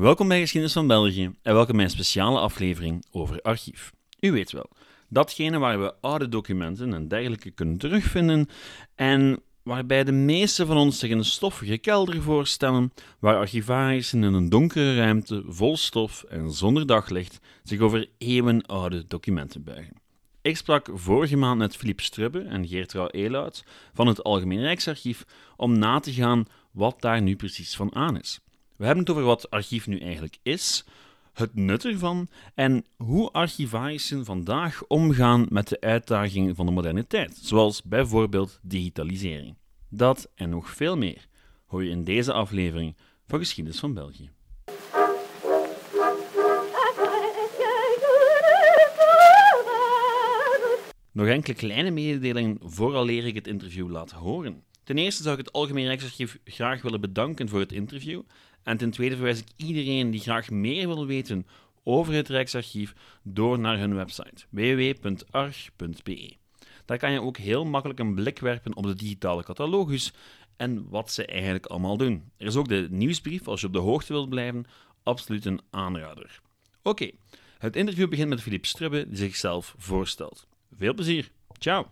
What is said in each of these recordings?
Welkom bij Geschiedenis van België en welkom bij een speciale aflevering over archief. U weet wel, datgene waar we oude documenten en dergelijke kunnen terugvinden en waarbij de meeste van ons zich een stoffige kelder voorstellen, waar archivarissen in een donkere ruimte vol stof en zonder daglicht zich over eeuwenoude documenten buigen. Ik sprak vorige maand met Philippe Strubbe en Geertrouw Elout van het Algemeen Rijksarchief om na te gaan wat daar nu precies van aan is. We hebben het over wat archief nu eigenlijk is, het nut ervan en hoe archivarissen vandaag omgaan met de uitdagingen van de moderne tijd, zoals bijvoorbeeld digitalisering. Dat en nog veel meer hoor je in deze aflevering van Geschiedenis van België. Nog enkele kleine mededelingen vooraleer ik het interview laat horen. Ten eerste zou ik het Algemeen Rijksarchief graag willen bedanken voor het interview. En ten tweede verwijs ik iedereen die graag meer wil weten over het Rijksarchief door naar hun website www.arch.be. Daar kan je ook heel makkelijk een blik werpen op de digitale catalogus en wat ze eigenlijk allemaal doen. Er is ook de nieuwsbrief als je op de hoogte wilt blijven, absoluut een aanrader. Oké, het interview begint met Philippe Strubbe die zichzelf voorstelt. Veel plezier. Ciao.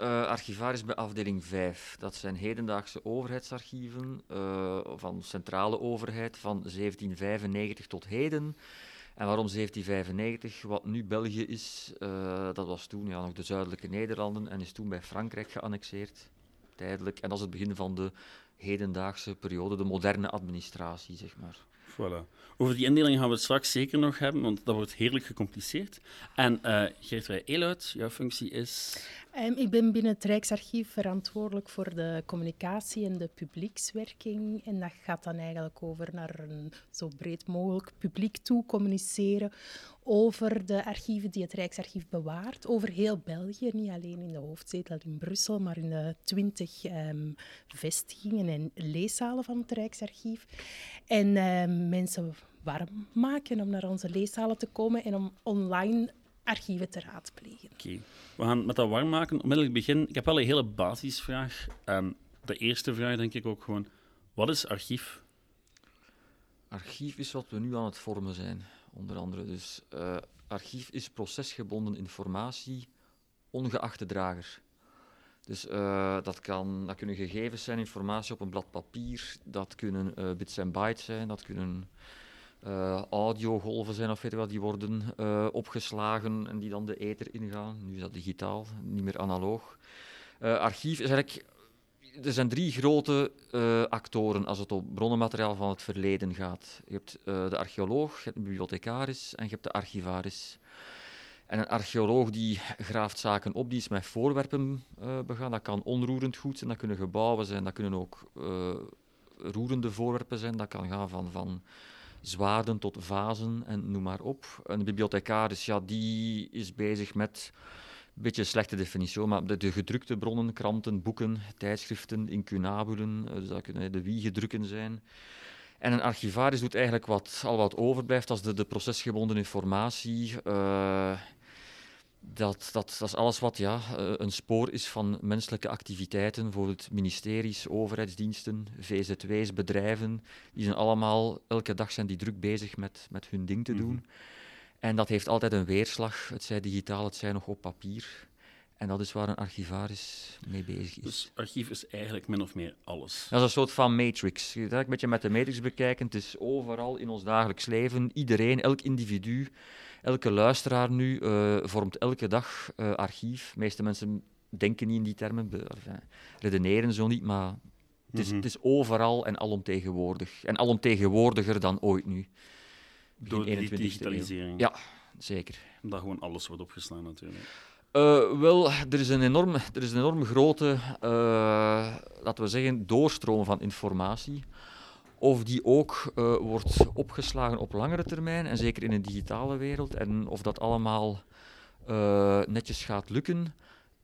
Uh, archivaris bij afdeling 5. Dat zijn hedendaagse overheidsarchieven uh, van centrale overheid van 1795 tot heden. En waarom 1795? Wat nu België is, uh, dat was toen ja, nog de zuidelijke Nederlanden en is toen bij Frankrijk geannexeerd, tijdelijk. En dat is het begin van de hedendaagse periode, de moderne administratie, zeg maar. Voilà. Over die indeling gaan we het straks zeker nog hebben, want dat wordt heerlijk gecompliceerd. En uh, Geertrui Eluit, jouw functie is... Um, ik ben binnen het Rijksarchief verantwoordelijk voor de communicatie en de publiekswerking. En dat gaat dan eigenlijk over naar een zo breed mogelijk publiek toe communiceren over de archieven die het Rijksarchief bewaart, over heel België, niet alleen in de hoofdzetel in Brussel, maar in de twintig um, vestigingen en leeszalen van het Rijksarchief. En um, mensen warm maken om naar onze leeszalen te komen en om online archieven te raadplegen. Oké, we gaan met dat warm maken onmiddellijk beginnen. Ik heb wel een hele basisvraag. Um, de eerste vraag denk ik ook gewoon, wat is archief? Archief is wat we nu aan het vormen zijn, onder andere. Dus uh, archief is procesgebonden informatie, ongeacht de drager. Dus uh, dat, kan, dat kunnen gegevens zijn, informatie op een blad papier, dat kunnen uh, bits en bytes zijn, dat kunnen uh, audiogolven zijn of weet je wat, die worden opgeslagen en die dan de ether ingaan. Nu is dat digitaal, niet meer analoog. Archief is eigenlijk... Er zijn drie grote actoren als het op bronnenmateriaal van het verleden gaat. Je hebt de archeoloog, je hebt de bibliothecaris en je hebt de archivaris. En een archeoloog die graaft zaken op, die is met voorwerpen begaan. Dat kan onroerend goed zijn, dat kunnen gebouwen zijn, dat kunnen ook roerende voorwerpen zijn. Dat kan gaan van... van zwaarden tot vazen en noem maar op. Een bibliothecaris, ja, die is bezig met, beetje een slechte definitie, maar de, de gedrukte bronnen, kranten, boeken, tijdschriften, incunabulen, dus dat kunnen de wiegedrukken zijn. En een archivaris doet eigenlijk wat, al wat overblijft als de, de procesgebonden informatie. Uh, dat, dat, dat is alles wat ja, eh, een spoor is van menselijke activiteiten, bijvoorbeeld ministeries, overheidsdiensten, VZW's, bedrijven. Die zijn allemaal, elke dag zijn die druk bezig met, met hun ding te doen. Mhm. En dat heeft altijd een weerslag, het zij digitaal, het zij nog op papier. En dat is waar een archivaris mee bezig is. Dus archief is eigenlijk min of meer alles. Dat is een soort van matrix. Je moet een beetje met de matrix bekijken. Het is overal in ons dagelijks leven. Iedereen, elk individu elke luisteraar nu uh, vormt elke dag uh, archief. De meeste mensen denken niet in die termen, enfin, redeneren zo niet, maar het is, mm -hmm. het is, overal en alomtegenwoordig. En alomtegenwoordiger dan ooit nu. Door de digitalisering. Ja, zeker. Dat gewoon alles wordt opgeslaan natuurlijk. Uh, wel, er is een enorm, er is een enorm grote, laten we zeggen, doorstroom van informatie of die ook uh, wordt opgeslagen op langere termijn, en zeker in een digitale wereld. En of dat allemaal netjes gaat lukken,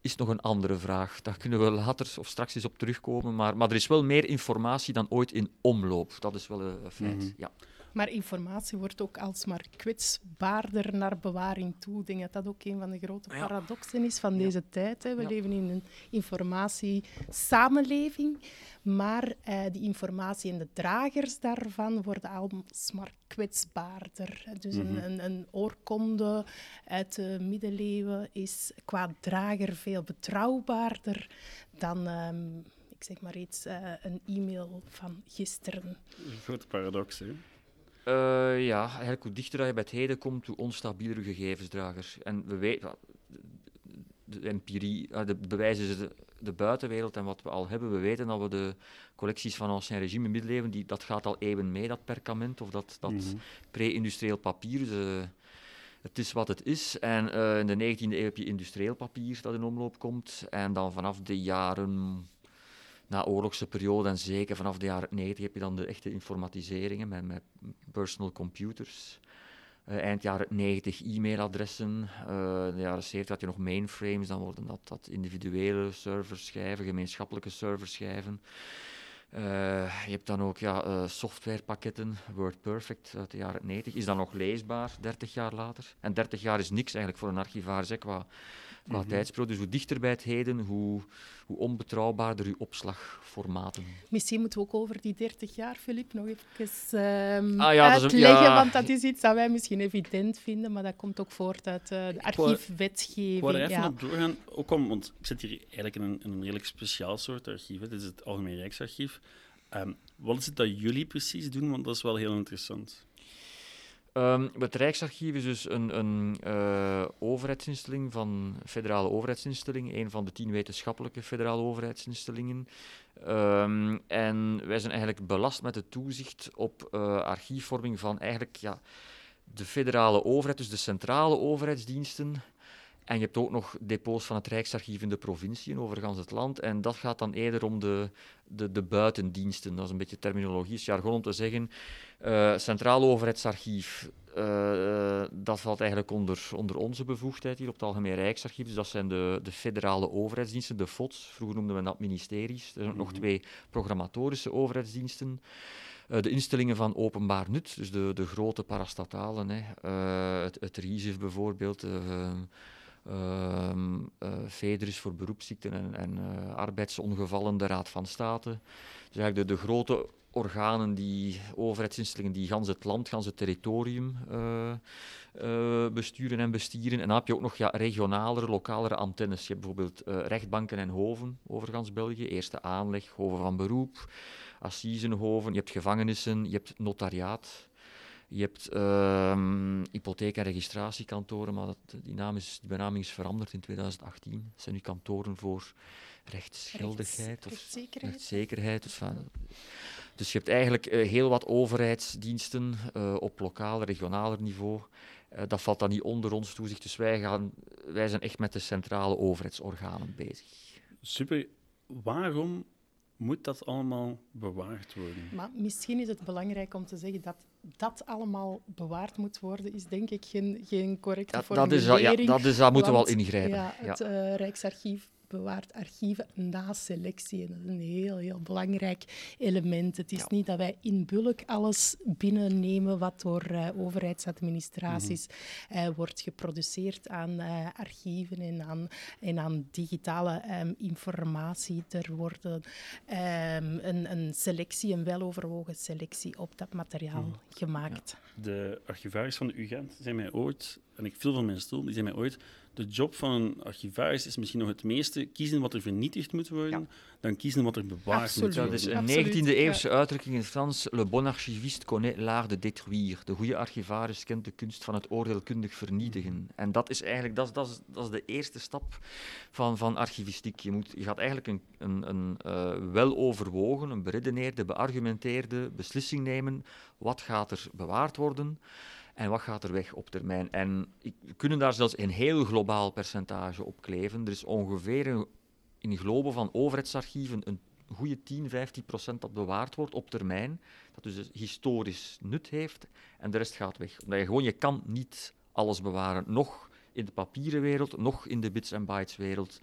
is nog een andere vraag. Daar kunnen we later of straks eens op terugkomen. Maar, maar er is wel meer informatie dan ooit in omloop. Dat is wel een feit. Mm -hmm. ja. Maar informatie wordt ook alsmaar kwetsbaarder naar bewaring toe. Ik denk dat dat ook een van de grote paradoxen is van deze tijd. Hè. We leven in een informatiesamenleving, maar uh, die informatie en de dragers daarvan worden alsmaar kwetsbaarder. Dus een, mhm. een, een, oorkonde uit de middeleeuwen is qua drager veel betrouwbaarder dan... Um, ik zeg maar iets, uh, een e-mail van gisteren. Een grote paradox, hè? Uh, ja, eigenlijk hoe dichter je bij het heden komt, hoe onstabieler gegevensdrager. En we weten, de empirie, uh, de bewijzen de, de buitenwereld en wat we al hebben. We weten dat we de collecties van ancien regime middeleeuwen, die, dat gaat al eeuwen mee, dat perkament of dat, dat mm pre-industrieel papier. De, het is wat het is. En uh, in de 19e eeuw heb je industrieel papier dat in omloop komt. En dan vanaf de jaren na oorlogse periode en zeker vanaf de jaren 90 heb je dan de echte informatiseringen met, met personal computers. Uh, eind jaren 90 e-mailadressen. Uh, de jaren 70 had je nog mainframes, dan worden dat, dat individuele serverschijven, gemeenschappelijke serverschijven. Uh, je hebt dan ook ja, softwarepakketten, WordPerfect uit de jaren 90. Is dan nog leesbaar, 30 jaar later? En 30 jaar is niks eigenlijk voor een archivaris hè, qua qua mm Dus hoe dichter bij het heden, hoe, hoe onbetrouwbaarder uw opslagformaten. Misschien moeten we ook over die 30 jaar, Filip, nog even uh, ah, ja, uitleggen, want dat is iets dat wij misschien evident vinden, maar dat komt ook voort uit uh, de archiefwetgeving. Ik wou er even op doorgaan, ook om, want ik zit hier eigenlijk in een, in een redelijk speciaal soort archief. Dit is het Algemeen Rijksarchief. Um, wat is het dat jullie precies doen? Want dat is wel heel interessant. Um, het Rijksarchief is dus een, een uh, overheidsinstelling van federale overheidsinstelling, een van de tien wetenschappelijke federale overheidsinstellingen. Um, en wij zijn eigenlijk belast met het toezicht op uh, archiefvorming van eigenlijk ja, de federale overheid, dus de centrale overheidsdiensten. En je hebt ook nog depots van het Rijksarchief in de provinciën over het land. En dat gaat dan eerder om de, de, de buitendiensten. Dat is een beetje terminologisch jargon om te zeggen. Uh, Centraal Overheidsarchief, uh, dat valt eigenlijk onder, onder onze bevoegdheid hier op het Algemeen Rijksarchief. Dus dat zijn de, de federale overheidsdiensten, de FODS. Vroeger noemden we dat ministeries. Er zijn ook nog mhm. twee programmatorische overheidsdiensten. Uh, de instellingen van openbaar nut, dus de, de grote parastatalen, hè. het, het RISIF bijvoorbeeld, uh, voor beroepsziekten en, en uh, arbeidsongevallen, de Raad van State. Dus eigenlijk de, grote organen, die overheidsinstellingen die gans het land, gans het territorium uh, besturen en bestieren. En dan heb je ook nog ja, regionalere, lokalere antennes. Je hebt bijvoorbeeld rechtbanken en hoven over gans België. Eerste aanleg, hoven van beroep, assisenhoven. Je hebt gevangenissen, je hebt notariaat. Je hebt uh, hypotheek- en registratiekantoren, maar dat, die, naam is, die benaming is veranderd in 2018. Dat zijn nu kantoren voor rechtsgeldigheid of rechtszekerheid. rechtszekerheid dus, van, dus je hebt eigenlijk uh, heel wat overheidsdiensten uh, op lokaal, regionaler niveau. Uh, dat valt dan niet onder ons toezicht. Dus wij, gaan, wij zijn echt met de centrale overheidsorganen bezig. Super. Waarom moet dat allemaal bewaard worden? Maar misschien is het belangrijk om te zeggen dat dat allemaal bewaard moet worden, is denk ik geen, geen correcte ja, dat is, ja, dat, is, dat moeten we wel ingrijpen. Ja, het uh, Rijksarchief bewaart archieven na selectie. En dat is een heel, heel belangrijk element. Het is niet dat wij in bulk alles binnennemen wat door uh, overheidsadministraties uh, wordt geproduceerd aan uh, archieven en aan, en aan digitale um, informatie. Er wordt um, een, een, selectie, een weloverwogen selectie op dat materiaal mm. gemaakt. Ja. De archivaris van de UGent zijn mij ooit, en ik viel van mijn stoel, die zijn mij ooit de job van een archivaris is misschien nog het meeste kiezen wat er vernietigd moet worden, dan kiezen wat er bewaard moet worden. Dat is een 19e-eeuwse uitdrukking in het Frans. Le bon archiviste connaît l'art de détruire. De goede archivaris kent de kunst van het oordeelkundig vernietigen. En dat is eigenlijk dat is, dat is, dat is de eerste stap van, van archivistiek. Je, moet, je gaat eigenlijk een, een, een uh, weloverwogen, een beredeneerde, beargumenteerde beslissing nemen. Wat gaat er bewaard worden? En wat gaat er weg op termijn. En we kunnen daar zelfs een heel globaal percentage op kleven. Er is ongeveer in globe van overheidsarchieven een goede 10, 15 procent dat bewaard wordt op termijn, dat dus historisch nut heeft, en de rest gaat weg. Omdat je gewoon, je kan niet alles bewaren, nog in de papieren wereld, nog in de bits en bytes wereld.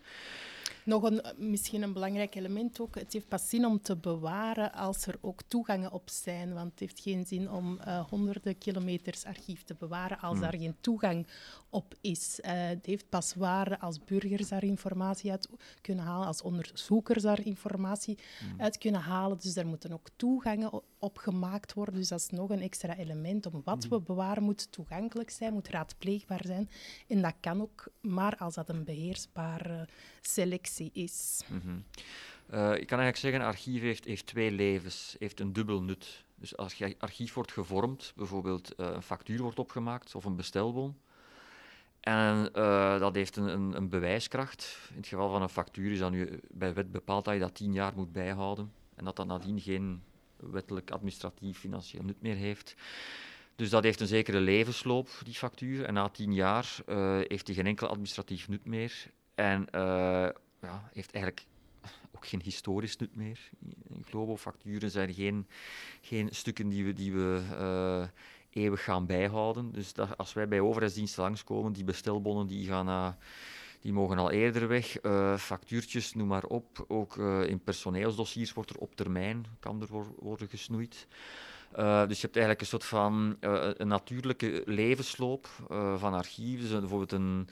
Nog een, misschien een belangrijk element ook. Het heeft pas zin om te bewaren als er ook toegangen op zijn. Want het heeft geen zin om uh, honderden kilometers archief te bewaren als daar geen toegang op is. Uh, het heeft pas waarde als burgers daar informatie uit kunnen halen, als onderzoekers daar informatie uit kunnen halen. Dus daar moeten ook toegangen op gemaakt worden. Dus dat is nog een extra element. Om wat we bewaren moet toegankelijk zijn, moet raadpleegbaar zijn. En dat kan ook maar als dat een beheersbare selectie is. Mhm. Eh, ik kan eigenlijk zeggen, archief heeft, heeft twee levens, heeft een dubbel nut. Dus als je archief wordt gevormd, bijvoorbeeld uh, een factuur wordt opgemaakt of een bestelbon, en uh, dat heeft een, een, een, bewijskracht. In het geval van een factuur is dat nu bij wet bepaald dat je dat tien jaar moet bijhouden en dat dat nadien geen wettelijk, administratief, financieel nut meer heeft. Dus dat heeft een zekere levensloop, die factuur. En na tien jaar uh, heeft hij geen enkel administratief nut meer. En uh, ja, heeft eigenlijk ook geen historisch nut meer. Globo-facturen zijn geen, geen stukken die we, die we uh, eeuwig gaan bijhouden. Dus dat, als wij bij overheidsdiensten langskomen, die bestelbonnen die gaan die mogen al eerder weg. Uh, factuurtjes, noem maar op. Ook uh, in personeelsdossiers wordt er op termijn kan er worden gesnoeid. Uh, dus je hebt eigenlijk een soort van een natuurlijke levensloop van archieven. Dus bijvoorbeeld een,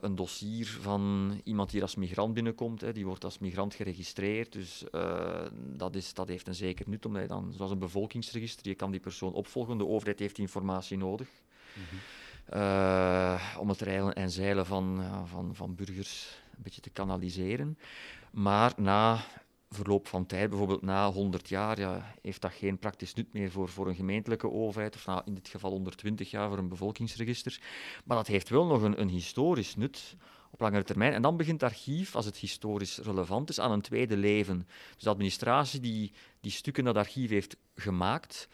een dossier van iemand die als migrant binnenkomt, hè, die wordt als migrant geregistreerd. Dus dat, is, dat heeft een zeker nut, omdat je dan, zoals een bevolkingsregister, je kan die persoon opvolgen. De overheid heeft die informatie nodig. -hmm. Uh, om het rijden en zeilen van, uh, van, van burgers een beetje te kanaliseren. Maar na verloop van tijd, bijvoorbeeld na 100 jaar, ja, heeft dat geen praktisch nut meer voor, voor een gemeentelijke overheid, of nou, in dit geval 120 jaar voor een bevolkingsregister. Maar dat heeft wel nog een, een historisch nut op langere termijn. En dan begint het archief, als het historisch relevant is, aan een tweede leven. Dus de administratie die die stukken dat archief heeft gemaakt,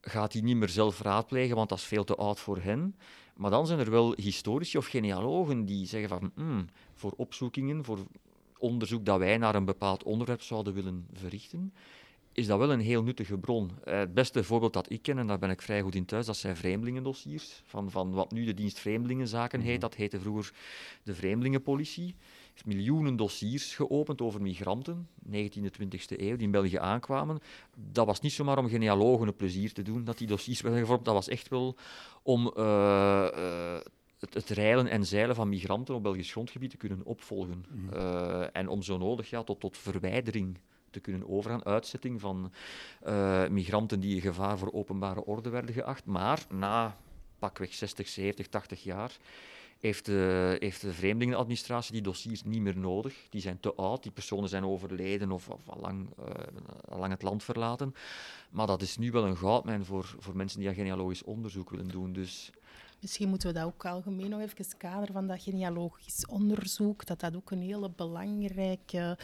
gaat die niet meer zelf raadplegen, want dat is veel te oud voor hen. Maar dan zijn er wel historici of genealogen die zeggen van mm, voor opzoekingen, voor onderzoek dat wij naar een bepaald onderwerp zouden willen verrichten, is dat wel een heel nuttige bron. Uh, het beste voorbeeld dat ik ken, en daar ben ik vrij goed in thuis, dat zijn vreemdelingendossiers. Van, van wat nu de dienst Vreemdelingenzaken heet, mhm. dat heette vroeger de Vreemdelingenpolitie miljoenen dossiers geopend over migranten, 19e, 20e eeuw, die in België aankwamen. Dat was niet zomaar om genealogen een plezier te doen dat die dossiers werden gevormd. Dat was echt wel om uh, uh, het, het rijlen en zeilen van migranten op Belgisch grondgebied te kunnen opvolgen. Mm. Uh, en om zo nodig ja, tot, tot verwijdering te kunnen overgaan, uitzetting van migranten die een gevaar voor openbare orde werden geacht. Maar na pakweg 60, 70, 80 jaar heeft de, heeft de vreemdelingenadministratie die dossiers niet meer nodig. Die zijn te oud, die personen zijn overleden of, of al, lang, al lang het land verlaten. Maar dat is nu wel een goudmijn voor, voor mensen die genealogisch onderzoek willen doen. Dus Misschien moeten we dat ook algemeen nog even kader van dat genealogisch onderzoek, dat dat ook een hele belangrijke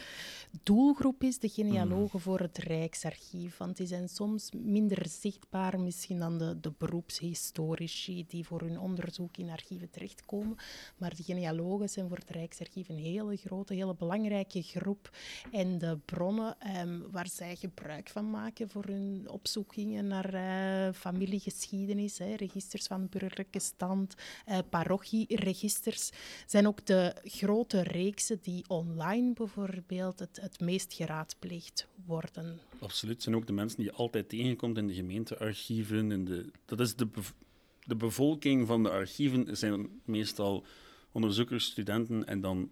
doelgroep is, de genealogen mm. voor het Rijksarchief. Want die zijn soms minder zichtbaar misschien dan de, de beroepshistorici die voor hun onderzoek in archieven terechtkomen. Maar de genealogen zijn voor het Rijksarchief een hele grote, hele belangrijke groep. En de bronnen ehm, waar zij gebruik van maken voor hun opzoekingen naar uh, familiegeschiedenis, hè, registers van burgerlijke stand, eh, parochieregisters, zijn ook de grote reeksen die online bijvoorbeeld het, het meest geraadpleegd worden. Absoluut. Zijn ook de mensen die je altijd tegenkomt in de gemeentearchieven. In de, dat is de, de bevolking van de archieven zijn meestal onderzoekers, studenten en dan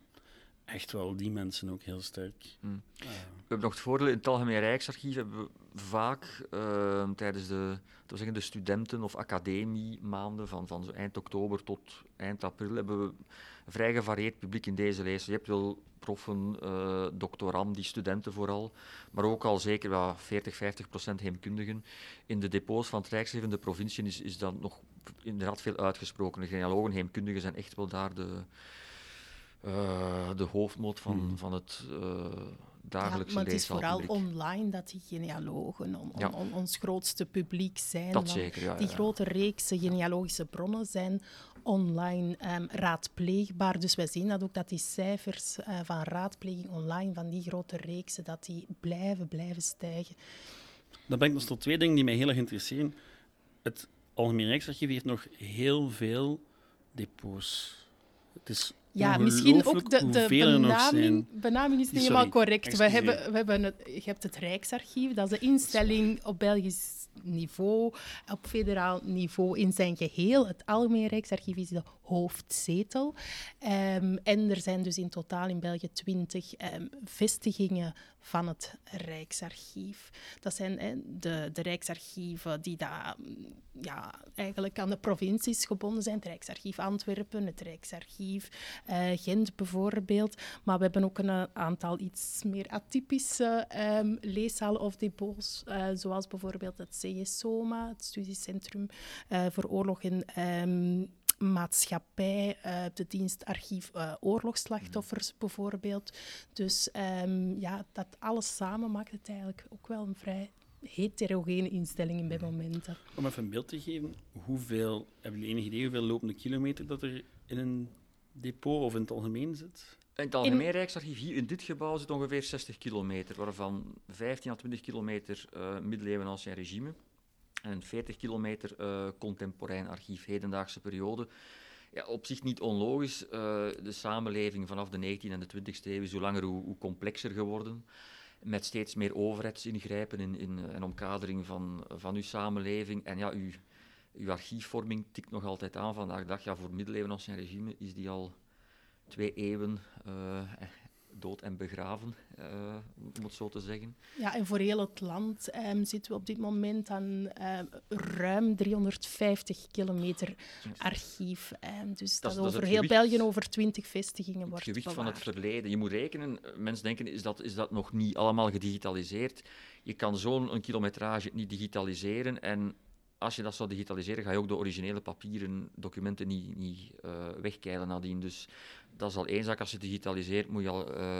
echt wel die mensen ook heel sterk. Uh. We hebben nog het voordeel, in het Algemeen Rijksarchief hebben we vaak uh, tijdens de, zeggen, de studenten- of academiemaanden van, van zo eind oktober tot eind april hebben we een vrij gevarieerd publiek in deze lijst. Je hebt wel proffen, uh, doctoranden, studenten vooral, maar ook al zeker wel 40, 50 procent heemkundigen. In de depots van het Rijksarchief in de provincie is, is dat nog inderdaad veel uitgesproken. De genealogen, heemkundigen zijn echt wel daar de uh, de hoofdmoot van, hmm. van het uh, dagelijkse ja, maar het is vooral online dat die genealogen on, on, on, ons grootste publiek zijn. Dat zeker, ja, Die grote reeksen genealogische bronnen zijn online um, raadpleegbaar. Dus wij zien dat ook dat die cijfers uh, van raadpleging online, van die grote reeksen, dat die blijven, blijven stijgen. Dan brengt ons tot twee dingen die mij heel erg interesseren. Het Algemeen Rijksarchief heeft nog heel veel depots. Het is Ja, misschien ook de, de benaming, benaming is niet Sorry, helemaal correct. We hebben, we hebben het, je hebt het Rijksarchief, dat is de instelling op Belgisch niveau, op federaal niveau in zijn geheel. Het Algemeen Rijksarchief is de hoofdzetel. Ehm, en er zijn dus in totaal in België twintig ehm, vestigingen van het Rijksarchief. Dat zijn de, de Rijksarchieven die daar, mm, ja, eigenlijk aan de provincies gebonden zijn. Het Rijksarchief Antwerpen, het Rijksarchief eh, Gent bijvoorbeeld. Maar we hebben ook een eh, aantal iets meer atypische leeszalen of depots, eh, zoals bijvoorbeeld het CSOMA, het Studiecentrum voor Oorlog en ehm, Maatschappij, eh, de dienst Archief eh, Oorlogsslachtoffers bijvoorbeeld. Dus ehm, ja, dat alles samen maakt het eigenlijk ook wel een vrij heterogene instelling bij momenten. Om even een beeld te geven, hoeveel, hebben jullie enig idee hoeveel lopende kilometer dat er in een depot of in het algemeen zit? In het Algemeen Rijksarchief hier in dit gebouw zit ongeveer 60 kilometer, waarvan 15 à 20 kilometer eh middeleeuwen ancien regime en 40 kilometer eh, contemporain archief, hedendaagse periode. Ja, op zich niet onlogisch. eh, de samenleving vanaf de 19e en de 20e eeuw is hoe langer hoe, hoe complexer geworden. Met steeds meer overheidsingrijpen in, in, en omkadering van, van uw samenleving. En ja, uw, uw archiefvorming tikt nog altijd aan vandaag de dag. Ja, voor middeleeuwen ancien regime is die al twee eeuwen eh, dood en begraven, eh, om het zo te zeggen. Ja, en voor heel het land ehm, zitten we op dit moment aan ehm, ruim 350 kilometer archief. Ehm, dus dat, over het heel gewicht- België over 20 vestigingen Het wordt gewicht van het verleden. Je moet rekenen, eh, mensen denken, is dat, is dat nog niet allemaal gedigitaliseerd? Je kan zo'n kilometrage niet digitaliseren en als je dat zou digitaliseren, ga je ook de originele papieren documenten niet, niet eh, wegkeilen nadien. Dus dat is al één zaak. Als je digitaliseert, moet je al eh,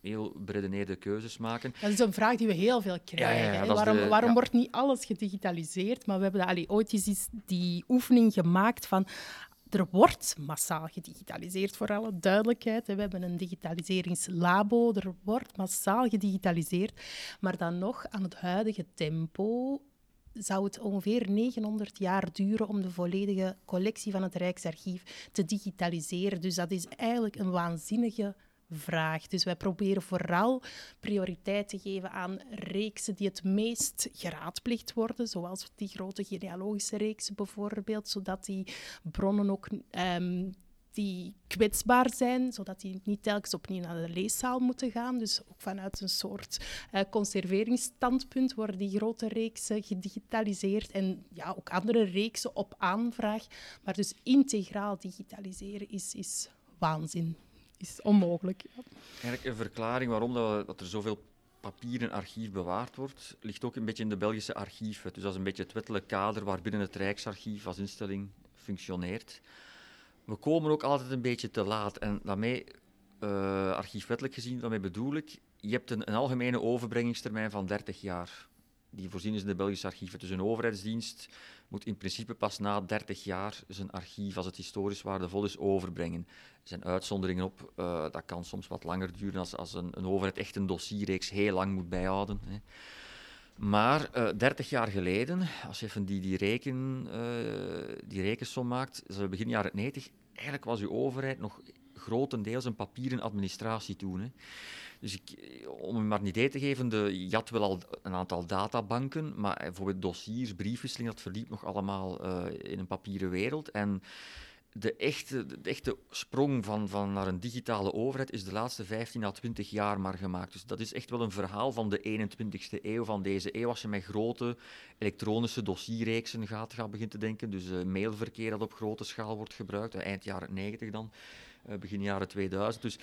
heel beredeneerde keuzes maken. Dat is een vraag die we heel veel krijgen. ja, waarom de- waarom wordt niet alles gedigitaliseerd? Maar we hebben allee, ooit eens die oefening gemaakt van... Er wordt massaal gedigitaliseerd, voor alle duidelijkheid. We hebben een digitaliseringslabo, er wordt massaal gedigitaliseerd. Maar dan nog, aan het huidige tempo zou het ongeveer 900 jaar duren om de volledige collectie van het Rijksarchief te digitaliseren. Dus dat is eigenlijk een waanzinnige vraag. Dus wij proberen vooral prioriteit te geven aan reeksen die het meest geraadplicht worden, zoals die grote genealogische reeksen bijvoorbeeld, zodat die bronnen ook ehm, die kwetsbaar zijn, zodat die niet telkens opnieuw naar de leeszaal moeten gaan. Dus ook vanuit een soort eh, conserveringsstandpunt worden die grote reeksen gedigitaliseerd en ja, ook andere reeksen op aanvraag. Maar dus integraal digitaliseren is, is waanzin. Is onmogelijk. Ja. Eigenlijk een verklaring waarom dat, dat er zoveel papieren archief bewaard wordt, ligt ook een beetje in de Belgische archieven. Dus dat is een beetje het wettelijk kader waarbinnen het Rijksarchief als instelling functioneert. We komen ook altijd een beetje te laat. En daarmee, eh, archiefwettelijk gezien, daarmee bedoel ik, je hebt een, een algemene overbrengingstermijn van 30 jaar. Die voorzien is in de Belgische archieven. Dus een overheidsdienst moet in principe pas na 30 jaar zijn archief, als het historisch waardevol is, overbrengen. Er zijn uitzonderingen op. eh, dat kan soms wat langer duren als, als een, een overheid echt een dossierreeks heel lang moet bijhouden. Hè. Maar eh 30 jaar geleden, als je even die, die, reken, eh, die rekensom maakt, dus begin jaren 90, eigenlijk was uw overheid nog grotendeels een papieren administratie toen. Hè. Dus ik, om u maar een idee te geven, de, had wel al een aantal databanken, maar bijvoorbeeld dossiers, briefwisseling, dat verliep nog allemaal eh, in een papieren wereld. En de echte, de echte sprong van, van naar een digitale overheid is de laatste 15 à 20 jaar maar gemaakt. Dus dat is echt wel een verhaal van de 21ste eeuw, van deze eeuw. Als je met grote elektronische dossierreeksen gaat, gaat beginnen te denken, dus eh, mailverkeer dat op grote schaal wordt gebruikt, eind jaren 90 dan, eh, begin jaren 2000. Dus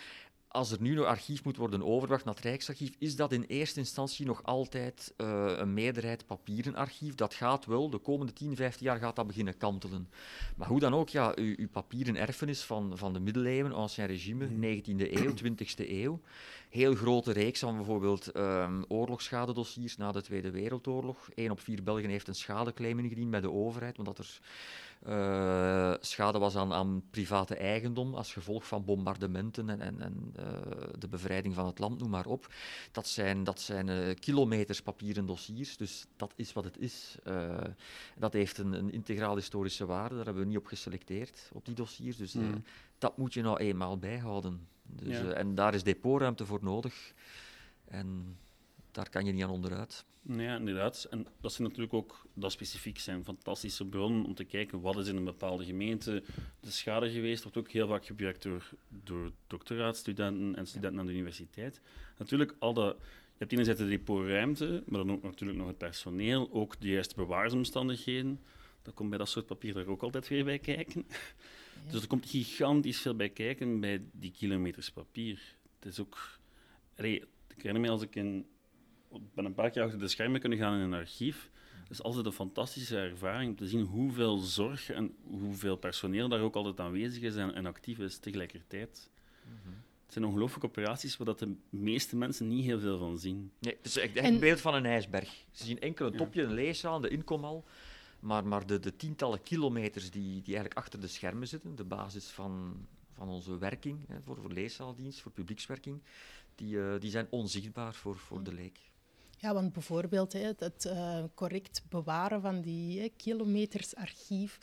als er nu nog archief moet worden overgebracht naar het Rijksarchief, is dat in eerste instantie nog altijd eh, een meerderheid papieren archief. Dat gaat wel, de komende 10, 15 jaar gaat dat beginnen kantelen. Maar hoe dan ook, ja, uw, uw papieren erfenis van, van de middeleeuwen, ancien regime, 19e eeuw, 20e eeuw. Heel grote reeks van bijvoorbeeld ehm oorlogsschadedossiers na de Tweede Wereldoorlog. Eén op vier Belgen heeft een schadeclaim ingediend bij de overheid, omdat er Uh, schade was aan, aan, private eigendom als gevolg van bombardementen en, en, en uh, de bevrijding van het land, noem maar op. Dat zijn, dat zijn uh, kilometers papieren dossiers, dus dat is wat het is. dat heeft een, een integraal historische waarde, daar hebben we niet op geselecteerd, op die dossiers. Dus mm. dat moet je nou eenmaal bijhouden. Dus, ja. en daar is depotruimte voor nodig. En daar kan je niet aan onderuit. Ja, inderdaad. En dat zijn natuurlijk ook, dat specifiek zijn fantastische bronnen om te kijken wat is in een bepaalde gemeente de schade geweest. wordt ook heel vaak gebruikt door, door doctoraatstudenten en studenten aan de universiteit. Natuurlijk, al dat, je hebt enerzijds de depotruimte, maar dan ook natuurlijk nog het personeel, ook de juiste bewaarsomstandigheden. Dat komt bij dat soort papier er ook altijd weer bij kijken. Dus er komt gigantisch veel bij kijken bij die kilometers papier. Het is ook... Allee, ik herinner me als ik in ben een paar keer achter de schermen kunnen gaan in een archief. Het is altijd een fantastische ervaring om te zien hoeveel zorg en hoeveel personeel daar ook altijd aanwezig is en, actief is tegelijkertijd. Mhm. Het zijn ongelooflijke operaties waar dat de meeste mensen niet heel veel van zien. Nee, het is echt een beeld van een ijsberg. Ze zien enkel een topje, een leeszaal, de inkomal. Maar, maar de, de, tientallen kilometers die, die eigenlijk achter de schermen zitten, de basis van, van onze werking hè, voor, voor leeszaaldienst, voor publiekswerking, die, uh, die zijn onzichtbaar voor, voor de leek. Ja, want bijvoorbeeld het uh, correct bewaren van die kilometers archief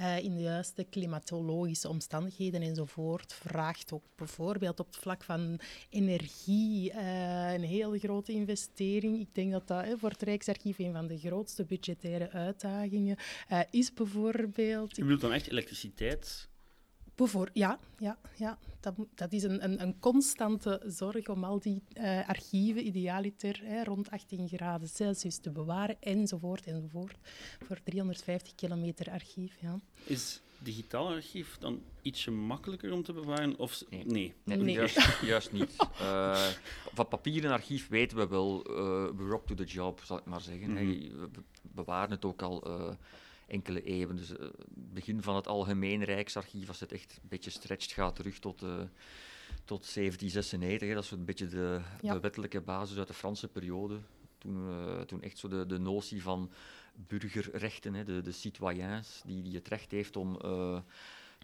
uh, in de juiste klimatologische omstandigheden enzovoort vraagt ook bijvoorbeeld op het vlak van energie uh, een hele grote investering. Ik denk dat dat voor het Rijksarchief een van de grootste budgettaire uitdagingen is bijvoorbeeld. Je bedoelt dan echt elektriciteit? Ja, ja, ja. Dat, dat is een, een, een, constante zorg om al die uh, archieven idealiter hè, rond 18 graden Celsius te bewaren, enzovoort, enzovoort. Voor 350 kilometer archief, ja. Is digitaal archief dan ietsje makkelijker om te bewaren? Of... Nee. nee. nee. Juist, juist, niet. Uh, van papieren archief weten we wel, uh, we're up to the job, zal ik maar zeggen. Mm -hmm. We bewaren het ook al enkele eeuwen. Dus het uh, begin van het algemeen Rijksarchief, als het echt een beetje stretcht, gaat terug tot, uh, tot 1796. Hè. Dat is een beetje de, de, wettelijke basis uit de Franse periode. Toen, uh, toen echt zo de, de notie van burgerrechten, hè, de, de citoyens, die, die het recht heeft om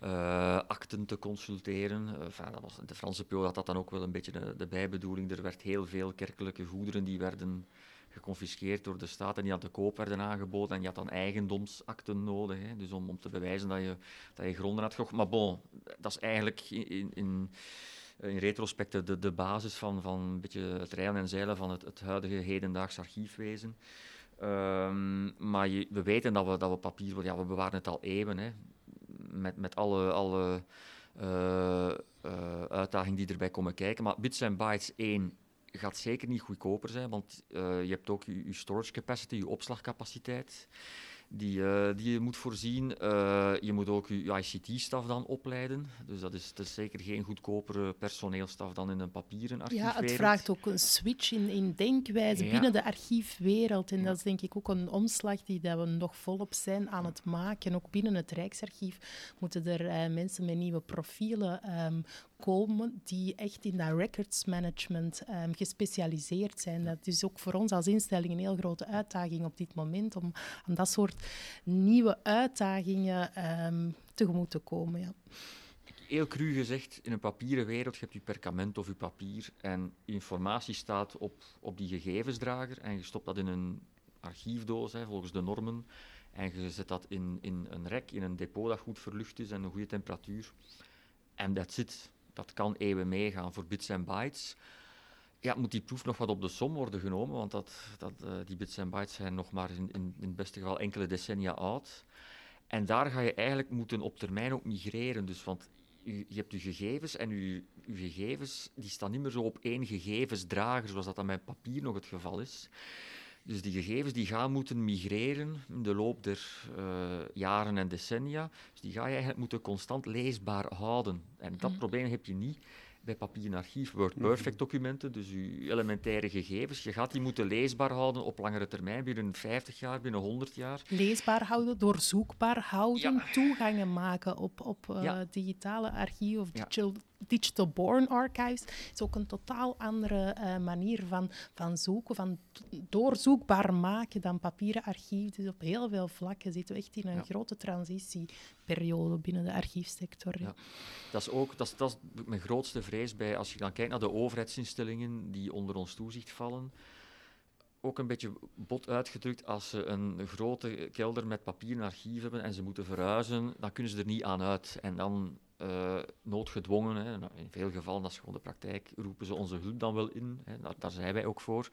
uh, akten te consulteren. Enfin, dat was, de Franse periode had dat dan ook wel een beetje de, de bijbedoeling. Er werd heel veel kerkelijke goederen die werden geconfiskeerd door de staat en die aan te koop werden aangeboden. En je had dan eigendomsakten nodig, hè, dus om, om te bewijzen dat je, dat je gronden had gekocht. Maar bon, dat is eigenlijk in, in, in retrospect de, de basis van, van een beetje het rijden en zeilen van het, het huidige hedendaags archiefwezen. Um, maar we weten dat we, dat we papier, ja, we bewaren het al eeuwen, hè, met, met alle, alle uh, uitdagingen die erbij komen kijken. Maar Bits and Bytes 1 gaat zeker niet goedkoper zijn, want uh, je hebt ook je, je storage capacity, je opslagcapaciteit die, uh, die je moet voorzien. Uh, je moet ook je ICT-staf dan opleiden. Dus dat is, dat is zeker geen goedkopere personeelstaf dan in een papieren archiefwereld. Ja, het vraagt ook een switch in, in denkwijze binnen de archiefwereld. En dat is denk ik ook een omslag die dat we nog volop zijn aan het maken. Ook binnen het Rijksarchief moeten er mensen met nieuwe profielen um, komen die echt in dat records management um, gespecialiseerd zijn. Dat is ook voor ons als instelling een heel grote uitdaging op dit moment om aan dat soort nieuwe uitdagingen um, tegemoet te komen. Ja. Heel cru gezegd, in een papieren wereld, je hebt je perkament of je papier en informatie staat op, op die gegevensdrager en je stopt dat in een archiefdoos hè, volgens de normen en je zet dat in, in een rek, in een depot dat goed verlucht is en een goede temperatuur. En dat zit. Dat kan eeuwen meegaan voor bits en bytes ja, moet die proef nog wat op de som worden genomen, want dat, dat, uh, die bits en bytes zijn nog maar in, in, in het beste geval enkele decennia oud. En daar ga je eigenlijk moeten op termijn ook migreren. Dus, want je, je hebt je gegevens en je gegevens die staan niet meer zo op één gegevensdrager, zoals dat dan met papier nog het geval is. Dus die gegevens die gaan moeten migreren in de loop der uh, jaren en decennia. Dus die ga je eigenlijk moeten constant leesbaar houden. En dat mm. probleem heb je niet bij papier archief, WordPerfect documenten, dus uw elementaire gegevens. Je gaat die moeten leesbaar houden op langere termijn, binnen 50 jaar, binnen 100 jaar. Leesbaar houden, doorzoekbaar houden, toegangen maken op, op uh, digitale archieven of digital, digital born archives. is ook een totaal andere uh, manier van, van zoeken, van doorzoekbaar maken dan papieren archief. Dus op heel veel vlakken zitten we echt in een grote transitieperiode binnen de archiefsector. Ja. Dat is ook dat is, dat is mijn grootste bij, als je dan kijkt naar de overheidsinstellingen die onder ons toezicht vallen. Ook een beetje bot uitgedrukt, als ze een grote kelder met papieren archief hebben en ze moeten verhuizen, dan kunnen ze er niet aan uit. En dan uh, noodgedwongen, hè, nou, in veel gevallen, dat is gewoon de praktijk, roepen ze onze hulp dan wel in. Hè, daar, daar zijn wij ook voor.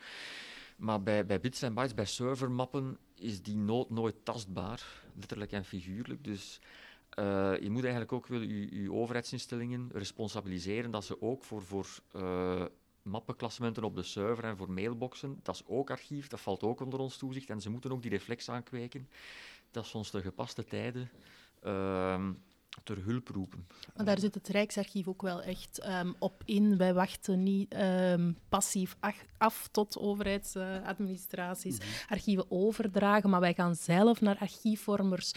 Maar bij, bij bits en bytes, bij servermappen, is die nood nooit tastbaar, letterlijk en figuurlijk. Dus uh, je moet eigenlijk ook wel je, je, overheidsinstellingen responsabiliseren dat ze ook voor, voor uh, mappenklassementen op de server en voor mailboxen, dat is ook archief, dat valt ook onder ons toezicht en ze moeten ook die reflex aankweken. Dat is soms de gepaste tijden. Uh, ter hulp roepen. Maar daar zit het Rijksarchief ook wel echt um, op in. Wij wachten niet um, passief af tot overheidsadministraties uh, mm -hmm. archieven overdragen, maar wij gaan zelf naar archiefvormers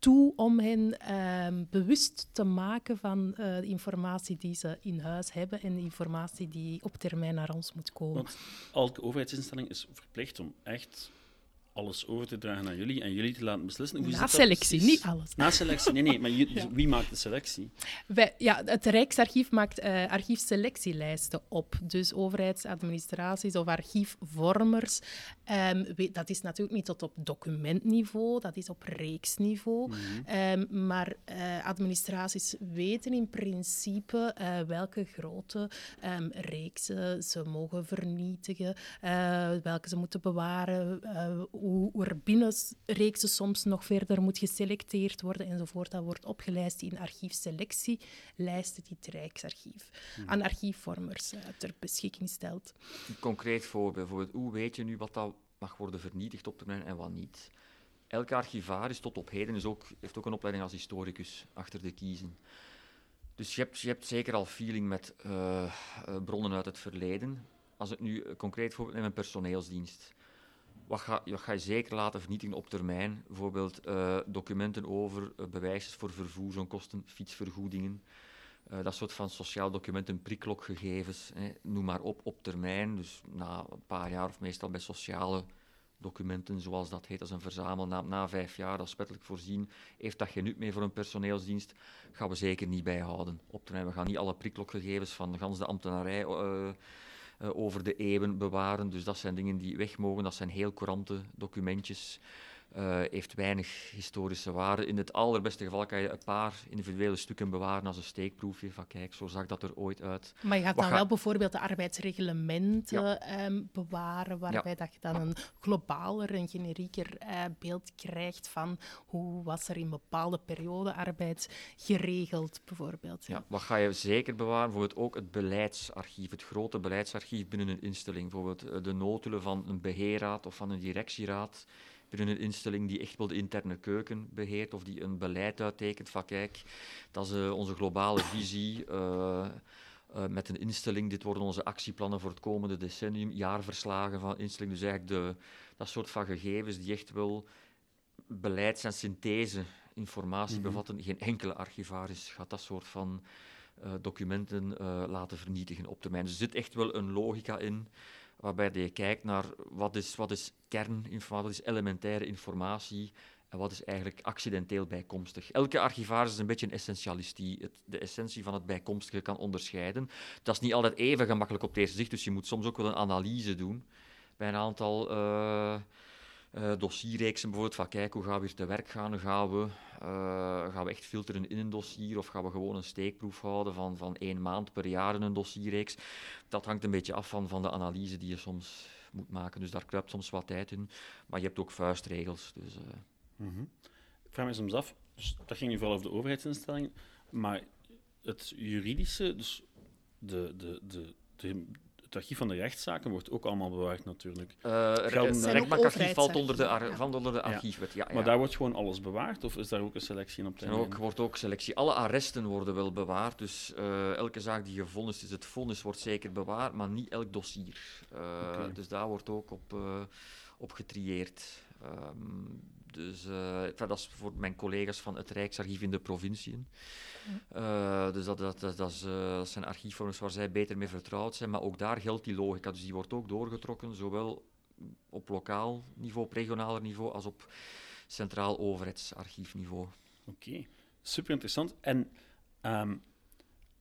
toe om hen um, bewust te maken van uh, de informatie die ze in huis hebben en de informatie die op termijn naar ons moet komen. Want elke overheidsinstelling is verplicht om echt alles over te dragen aan jullie en jullie te laten beslissen. Hoe Na selectie, niet alles. Na selectie, nee, nee, maar ja. wie maakt de selectie? Wij, ja, het Rijksarchief maakt uh, archiefselectielijsten op. Dus overheidsadministraties of archiefvormers. Um, dat is natuurlijk niet tot op documentniveau, dat is op reeksniveau. Mm -hmm. um, maar uh, administraties weten in principe uh, welke grote um, reeksen ze mogen vernietigen, welke ze moeten bewaren hoe er binnen reeksen soms nog verder moet geselecteerd worden enzovoort. Dat wordt opgelijst in archiefselectielijsten die het Rijksarchief hmm. aan archiefvormers uh, ter beschikking stelt. Een concreet voorbeeld, bijvoorbeeld, hoe weet je nu wat dat mag worden vernietigd op termijn en wat niet? Elke archivaris tot op heden is ook, heeft ook een opleiding als historicus achter de kiezen. Dus je hebt, je hebt zeker al feeling met uh, uh, bronnen uit het verleden. Als het nu concreet voorbeeld neem, een personeelsdienst wat ga, je zeker laten vernietigen op termijn? Bijvoorbeeld uh, documenten over uh, bewijsjes voor vervoersonkosten, fietsvergoedingen, uh, dat soort van sociaal documenten, priklokgegevens, hè, noem maar op, op termijn. Dus na een paar jaar of meestal bij sociale documenten, zoals dat heet, als een verzamelnaam, na vijf jaar, dat is wettelijk voorzien, heeft dat geen nut meer voor een personeelsdienst, gaan we zeker niet bijhouden. Op termijn, we gaan niet alle priklokgegevens van de ganse ambtenarij over de eeuwen bewaren. Dus dat zijn dingen die weg mogen. Dat zijn heel courante documentjes. Uh, heeft weinig historische waarde. In het allerbeste geval kan je een paar individuele stukken bewaren als een steekproefje. Van kijk, zo zag dat er ooit uit. Maar je gaat Wat dan ga... wel bijvoorbeeld de arbeidsreglementen ja. um, bewaren, waarbij ja. dat je dan een globaler, een generieker uh, beeld krijgt van hoe was er in bepaalde periode arbeid geregeld, bijvoorbeeld. Ja. wat ga je zeker bewaren? Bijvoorbeeld ook het beleidsarchief, het grote beleidsarchief binnen een instelling. Bijvoorbeeld de notulen van een beheerraad of van een directieraad binnen een instelling die echt wel de interne keuken beheert of die een beleid uittekent van kijk, dat is uh, onze globale visie. Uh, uh, met een instelling, dit worden onze actieplannen voor het komende decennium, jaarverslagen van instelling. Dus eigenlijk de, dat soort van gegevens die echt wel beleids- en synthese informatie mm -hmm. bevatten. Geen enkele archivaris gaat dat soort van documenten laten vernietigen op termijn. Dus er zit echt wel een logica in waarbij je kijkt naar wat is, wat is kerninformatie, wat is elementaire informatie en wat is eigenlijk accidenteel bijkomstig. Elke archivaris is een beetje een essentialist die het, de essentie van het bijkomstige kan onderscheiden. Dat is niet altijd even gemakkelijk op het eerste zicht, dus je moet soms ook wel een analyse doen bij een aantal uh, uh, dossierreeksen bijvoorbeeld, van kijk, hoe gaan we hier te werk gaan, gaan we, uh, gaan we echt filteren in een dossier of gaan we gewoon een steekproef houden van, van één maand per jaar in een dossierreeks. Dat hangt een beetje af van, van de analyse die je soms moet maken, dus daar kruipt soms wat tijd in, maar je hebt ook vuistregels. Dus, mm -hmm. Ik vraag me soms af, dus dat ging nu vooral over de overheidsinstellingen, maar het juridische, dus de, de, de, de het archief van de rechtszaken wordt ook allemaal bewaard natuurlijk. Uh, Zijn rechtbankarchief valt onder de, ar- onder de archiefwet. Ja, Maar ja. daar wordt gewoon alles bewaard, of is daar ook een selectie in op Er termijn? ook, wordt ook selectie. Alle arresten worden wel bewaard, dus eh, elke zaak die gevonden is, het vonnis wordt zeker bewaard, maar niet elk dossier. Eh. Dus daar wordt ook op, eh, op getrieerd. Ehm, dus eh, dat is voor mijn collega's van het Rijksarchief in de provinciën. Eh, dus dat, dat, dat, dat, is, eh, dat zijn archiefvorms waar zij beter mee vertrouwd zijn, maar ook daar geldt die logica. Dus die wordt ook doorgetrokken, zowel op lokaal niveau, op regionaal niveau, als op centraal overheidsarchiefniveau. Oké, super interessant. En ehm,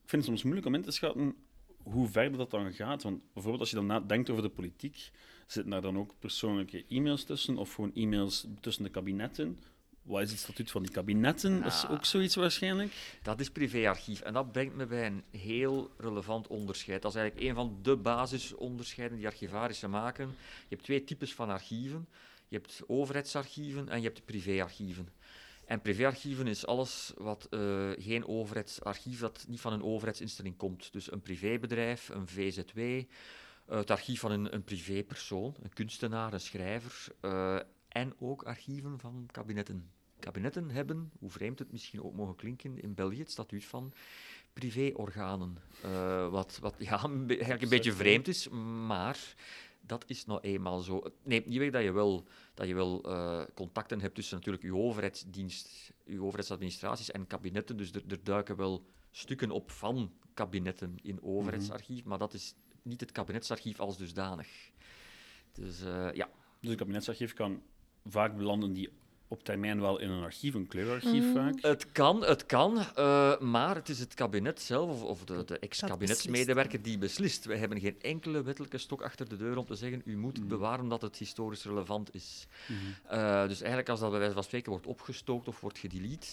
ik vind het soms moeilijk om in te schatten hoe ver dat dan gaat. Want bijvoorbeeld als je dan nadenkt over de politiek, zitten daar dan ook persoonlijke e-mails tussen of gewoon e-mails tussen de kabinetten? Wat is het statuut van die kabinetten? Dat is Ah. ook zoiets waarschijnlijk. Dat is privéarchief. En dat brengt me bij een heel relevant onderscheid. Dat is eigenlijk een van de basisonderscheiden die archivarissen maken. Je hebt twee types van archieven. Je hebt overheidsarchieven en je hebt privéarchieven. En privéarchieven is alles wat eh, geen overheidsarchief, dat niet van een overheidsinstelling komt. Dus een privébedrijf, een VZW, het archief van een, een privépersoon, een kunstenaar, een schrijver. eh, en ook archieven van kabinetten. Kabinetten hebben, hoe vreemd het misschien ook mogen klinken, in België het statuut van privéorganen. Eh, wat wat ja, eigenlijk een beetje vreemd is, maar dat is nou eenmaal zo. Het neemt niet weg dat je wel, dat je wel eh, contacten hebt tussen natuurlijk uw overheidsdienst, uw overheidsadministraties en kabinetten. Dus er, er duiken wel stukken op van kabinetten in overheidsarchief, maar dat is niet het kabinetsarchief als dusdanig. Dus eh, ja, Dus een kabinetsarchief kan vaak belanden die op termijn wel in een archief, een kleurarchief vaak. Het kan, het kan, eh, maar het is het kabinet zelf of, of de, de ex-kabinetsmedewerker die beslist. Wij hebben geen enkele wettelijke stok achter de deur om te zeggen u moet het bewaren omdat het historisch relevant is. Eh, dus eigenlijk als dat bij wijze van spreken wordt opgestookt of wordt gedelete,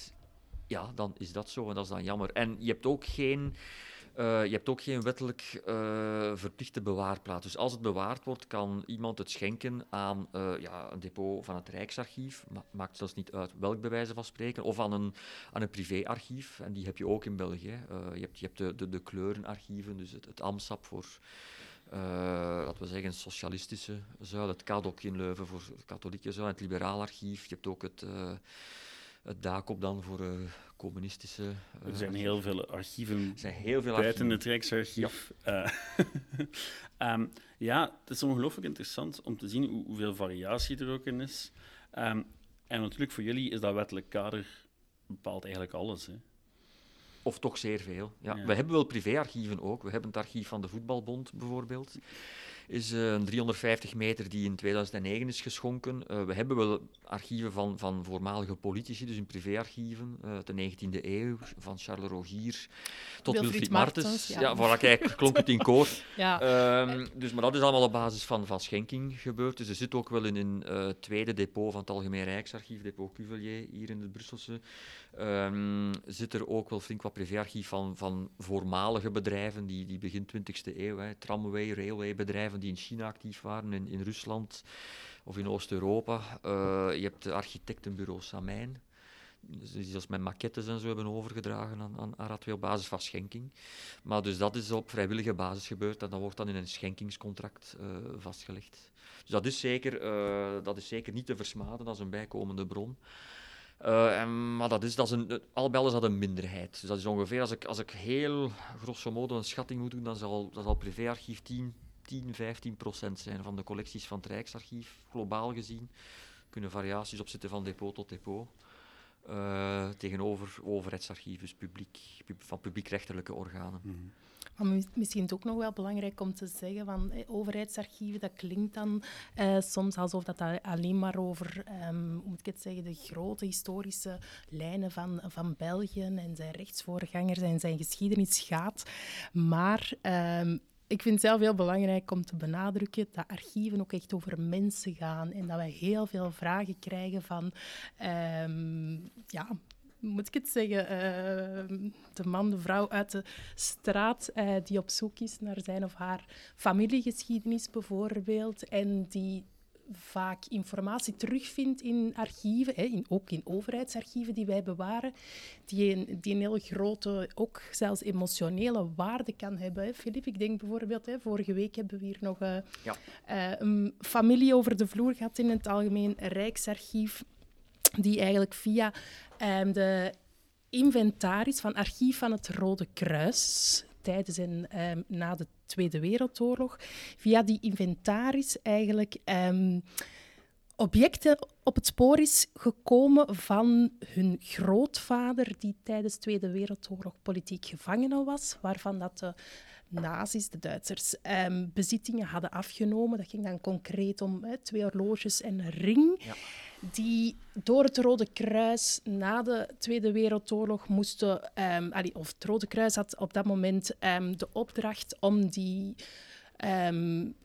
ja, dan is dat zo en dat is dan jammer. En je hebt ook geen... eh, je hebt ook geen wettelijk eh, verplichte bewaarplaats. Dus als het bewaard wordt, kan iemand het schenken aan eh, ja, een depot van het Rijksarchief. Ma maakt zelfs niet uit welk bij wijze van spreken. Of aan een, aan een privéarchief. En die heb je ook in België. je hebt, je hebt de, de, de kleurenarchieven, dus het, het AMSAP voor, laten we zeggen, socialistische zuil. Het KADOK in Leuven voor het katholieke zuil. Het liberaal archief. Je hebt ook het, eh het DACOP dan voor eh, communistische... eh, Er zijn heel veel archieven er zijn heel veel buiten archieven. het Rijksarchief. Ja. Ehm, ja, het is ongelooflijk interessant om te zien hoe, hoeveel variatie er ook in is. Ehm, en natuurlijk, voor jullie is dat wettelijk kader bepaalt eigenlijk alles. Hè. Of toch zeer veel. Ja. Ja. We hebben wel privéarchieven ook. We hebben het archief van de Voetbalbond bijvoorbeeld. Is eh, een 350 meter die in 2009 is geschonken. Eh, we hebben wel archieven van, van voormalige politici, dus in privéarchieven eh, uit de 19e eeuw, van Charles Rogier tot Wilfried Wilfried Martens, Martens. ja. Ja, voilà, kijk, klonk het in koor. Ja, Ehm, dus, maar dat is allemaal op basis van, van schenking gebeurd. Dus er zit ook wel in een tweede depot van het Algemeen Rijksarchief, depot Cuvelier, hier in het Brusselse, ehm, zit er ook wel flink wat privéarchief van, van voormalige bedrijven die, die begin 20e eeuw, hè, tramway, railwaybedrijven die in China actief waren, in, in Rusland of in Oost-Europa. Eh, je hebt de architectenbureau Samijn. Dus die zelfs met maquettes en zo hebben overgedragen aan, aan op basis van schenking. Maar dus dat is op vrijwillige basis gebeurd en dat wordt dan in een schenkingscontract eh, vastgelegd. Dus dat is, zeker, eh, dat is zeker niet te versmaden als een bijkomende bron. En, maar dat is, dat is een, al bij al is dat een minderheid. Dus dat is ongeveer, als ik, als ik heel grosso modo een schatting moet doen, dan zal, dan zal privéarchief 10, 10, 15 procent zijn van de collecties van het Rijksarchief, globaal gezien. Er kunnen variaties op zitten van depot tot depot. Eh, tegenover overheidsarchief, dus publiek, pub- van publiekrechtelijke organen. Maar mi- misschien is het ook nog wel belangrijk om te zeggen van eh, overheidsarchieven, dat klinkt dan eh, soms alsof dat alleen maar over, ehm, hoe moet ik het zeggen, de grote historische lijnen van, van België en zijn rechtsvoorgangers en zijn geschiedenis gaat. Maar ehm, ik vind het zelf heel belangrijk om te benadrukken dat archieven ook echt over mensen gaan en dat wij heel veel vragen krijgen van, ehm, ja, moet ik het zeggen, ehm, de man, de vrouw uit de straat eh, die op zoek is naar zijn of haar familiegeschiedenis bijvoorbeeld en die vaak informatie terugvindt in archieven, hè, in, ook in overheidsarchieven die wij bewaren, die een, die een heel grote, ook zelfs emotionele waarde kan hebben. Filip, ik denk bijvoorbeeld, hè, vorige week hebben we hier nog uh, ja. uh, een familie over de vloer gehad in het Algemeen Rijksarchief, die eigenlijk via um, de inventaris van archief van het Rode Kruis tijdens en um, na de Tweede Wereldoorlog, via die inventaris eigenlijk um, objecten op het spoor is gekomen van hun grootvader, die tijdens de Tweede Wereldoorlog politiek gevangene was, waarvan dat de nazi's, de Duitsers, um, bezittingen hadden afgenomen. Dat ging dan concreet om twee horloges en een ring. Ja die door het Rode Kruis na de Tweede Wereldoorlog moesten, um, of het Rode Kruis had op dat moment um, de opdracht om die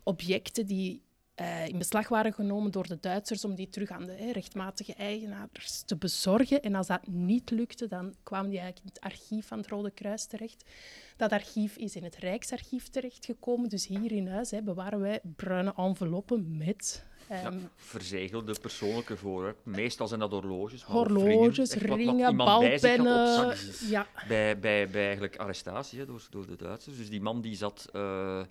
objecten die uh, in beslag waren genomen door de Duitsers, om die terug aan de hè, rechtmatige eigenaars te bezorgen. En als dat niet lukte, dan kwamen die eigenlijk in het archief van het Rode Kruis terecht. Dat archief is in het Rijksarchief terechtgekomen. Dus hier in huis hè, bewaren wij bruine enveloppen met ja, ehm, verzegelde persoonlijke voorwerpen. Meestal zijn dat horloges. horloges, ringen, ringen balpennen. Ja. Bij, bij, bij eigenlijk arrestatie hè, door, door de Duitsers. Dus die man die zat uh,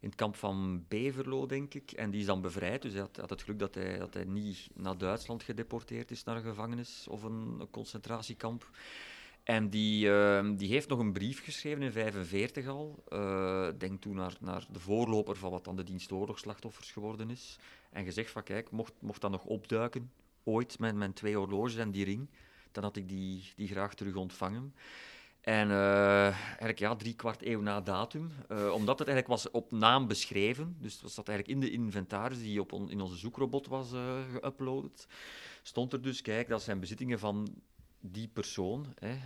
in het kamp van Beverlo, denk ik. En die is dan bevrijd. Dus hij had, het geluk dat hij, dat hij niet naar Duitsland gedeporteerd is, naar een gevangenis of een, concentratiekamp. En die, uh, die heeft nog een brief geschreven in 1945 al. Uh, denk toen naar, naar de voorloper van wat dan de dienstoorlogsslachtoffers geworden is. En gezegd van kijk, mocht, mocht dat nog opduiken, ooit met mijn twee horloges en die ring, dan had ik die, die graag terug ontvangen. En uh, eigenlijk ja, drie kwart eeuw na datum, uh, omdat het eigenlijk was op naam beschreven, dus dat eigenlijk in de inventaris die op on, in onze zoekrobot was uh, geüpload, stond er dus, kijk, dat zijn bezittingen van die persoon. Hè,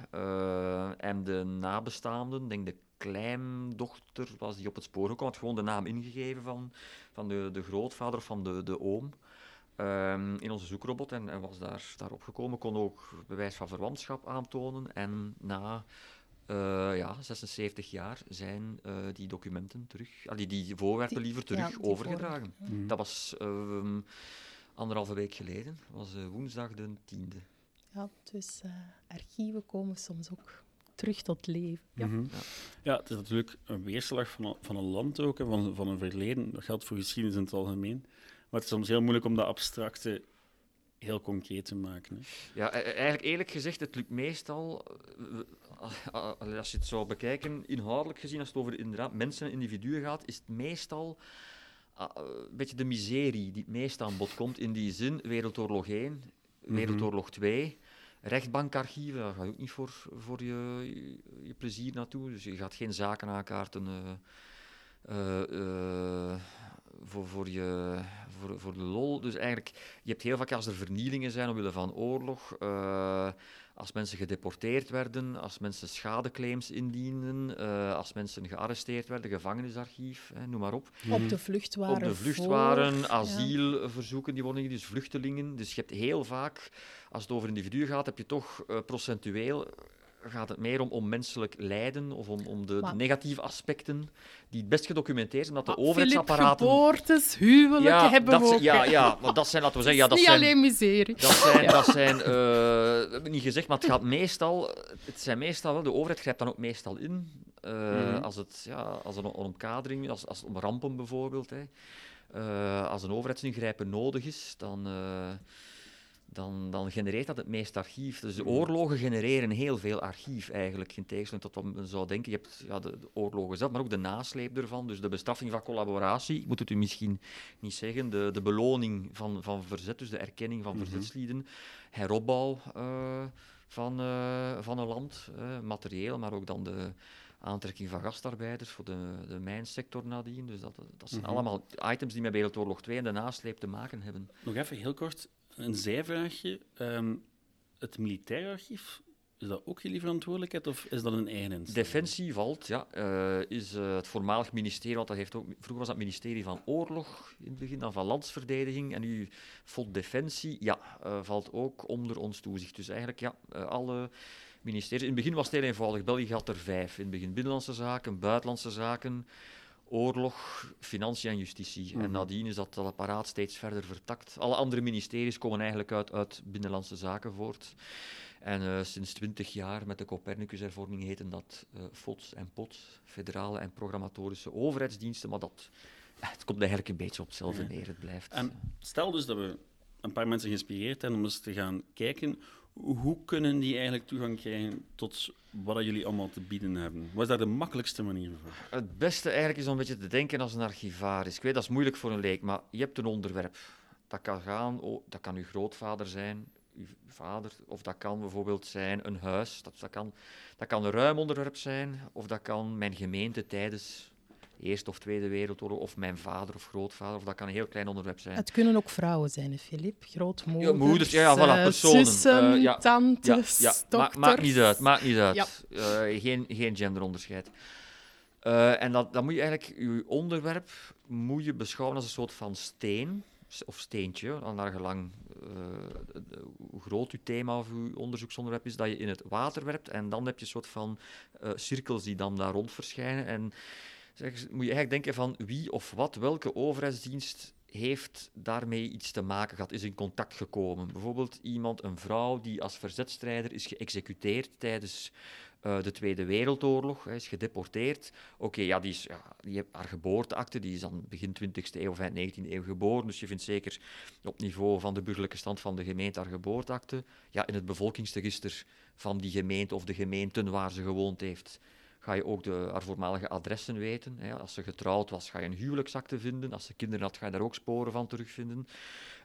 en de nabestaanden, denk de kleindochter was die op het spoor gekomen, had gewoon de naam ingegeven van, van de, de grootvader of van de, de oom. Um, in onze zoekrobot en, en was daar, daarop gekomen, kon ook bewijs van verwantschap aantonen. En na uh, ja, 76 jaar zijn uh, die documenten terug, allee, die voorwerpen liever terug ja, overgedragen. Mm. Dat was um, anderhalve week geleden, was uh, woensdag de 10e. Ja, dus archieven komen soms ook terug tot leven. Ja, mm -hmm. ja. het is natuurlijk een weerslag van een, van een land ook, van, van een verleden. Dat geldt voor geschiedenis in het algemeen. Maar het is soms heel moeilijk om dat abstracte heel concreet te maken. Hè. Ja, e-, e-, eigenlijk eerlijk gezegd, het lukt meestal, eh, als je het zou bekijken, inhoudelijk gezien, als het over inderdaad mensen en individuen gaat, is het meestal ah, een beetje de miserie die het meest aan bod komt in die zin. Wereldoorlog 1, mhm. Wereldoorlog 2 rechtbankarchieven, daar ga je ook niet voor, voor je, je, plezier naartoe. Dus je gaat geen zaken aankaarten uh, uh, voor, voor, je, voor, voor de lol. Dus eigenlijk, je hebt heel vaak als er vernielingen zijn omwille van oorlog, als mensen gedeporteerd werden, als mensen schadeclaims indienden, als mensen gearresteerd werden, gevangenisarchief, hè, noem maar op. Op de vlucht waren. Op de vlucht waren, asielverzoeken, die worden dus vluchtelingen. Dus je hebt heel vaak als het over individuen gaat, heb je toch uh, procentueel gaat het meer om, om menselijk lijden of om, om de, de, negatieve aspecten die het best gedocumenteerd zijn, omdat de overheidsapparaten... geboortes, huwelijken ja, hebben dat, we ook. Ja, ja, maar dat zijn, laten we zeggen... Ja, dat niet zijn, alleen miserie. Dat zijn, dat zijn uh, heb ik niet gezegd, maar het gaat meestal... Het zijn meestal wel... De overheid grijpt dan ook meestal in. Uh, mm. Als het ja, als een, een omkadering, als, als om rampen bijvoorbeeld. Hè. Uh, als een overheidsingrijpen nodig is, dan dan, dan genereert dat het meest archief. Dus de hmm. oorlogen genereren heel veel archief eigenlijk, in tegenstelling tot wat men zou denken. Je hebt ja, de, oorlogen zelf, maar ook de nasleep ervan. Dus de bestraffing van collaboratie, ik moet het u misschien niet zeggen, de, de beloning van, van verzet, dus de erkenning van mm verzetslieden, heropbouw uh, van, uh, van een land, uh, materieel, maar ook dan de aantrekking van gastarbeiders voor de, de mijnsector nadien. Dus dat, dat zijn mhm. allemaal items die met Wereldoorlog 2 en de nasleep te maken hebben. Nog even heel kort, een zijvraagje. Um, het militair archief, is dat ook jullie verantwoordelijkheid of is dat een eigen? Defensie valt, ja, uh, is uh, het voormalig ministerie, want dat heeft ook, vroeger was dat ministerie van Oorlog in het begin, dan van Landsverdediging en nu valt Defensie, ja, uh, valt ook onder ons toezicht. Dus eigenlijk, ja, alle ministeries. In het begin was het heel eenvoudig. België had er vijf. In het begin Binnenlandse Zaken, Buitenlandse Zaken, oorlog, financiën en justitie. En Mhm. nadien is dat, dat apparaat steeds verder vertakt. Alle andere ministeries komen eigenlijk uit, uit binnenlandse zaken voort. En eh, sinds twintig jaar met de Copernicus-hervorming heten dat eh FODS en POTS, federale en programmatorische overheidsdiensten, maar dat, het komt eigenlijk een beetje op hetzelfde neer. Het blijft. En stel dus dat we een paar mensen geïnspireerd hebben om eens te gaan kijken, hoe kunnen die eigenlijk toegang krijgen tot wat jullie allemaal te bieden hebben? Wat is daar de makkelijkste manier voor? Het beste eigenlijk is om een beetje te denken als een archivaris. Ik weet, dat is moeilijk voor een leek, maar je hebt een onderwerp. Dat kan gaan, oh, dat kan uw grootvader zijn, uw vader, of dat kan bijvoorbeeld zijn een huis. Dat, dat, kan, dat kan een ruim onderwerp zijn, of dat kan mijn gemeente tijdens de Eerste of Tweede Wereldoorlog, of mijn vader of grootvader, of dat kan een heel klein onderwerp zijn. Het kunnen ook vrouwen zijn, Filip. Grootmoeders, Ja, moeders, ja, ja, voilà, eh, personen. zussen, Eh, ja, tantes, ja, ma- dochters. maakt niet uit, maakt niet uit. Ja. Eh, geen, geen genderonderscheid. En dat, dan moet je eigenlijk je onderwerp moet je beschouwen als een soort van steen of steentje, dan naar gelang hoe groot je thema of je onderzoeksonderwerp is, dat je in het water werpt en dan heb je een soort van cirkels die dan daar rond verschijnen. En moet je eigenlijk denken van wie of wat, welke overheidsdienst heeft daarmee iets te maken gehad, is in contact gekomen. Bijvoorbeeld iemand, een vrouw die als verzetstrijder is geëxecuteerd tijdens eh, de Tweede Wereldoorlog, is gedeporteerd. Oké, ja, die, is, ja, die heeft haar geboorteakte, die is dan begin 20e eeuw of eind 19e eeuw geboren, dus je vindt zeker op niveau van de burgerlijke stand van de gemeente haar geboorteakte. Ja, in het bevolkingsregister van die gemeente of de gemeenten waar ze gewoond heeft, ga je ook de, haar voormalige adressen weten. Hè. Als ze getrouwd was, ga je een huwelijksakte vinden. Als ze kinderen had, ga je daar ook sporen van terugvinden.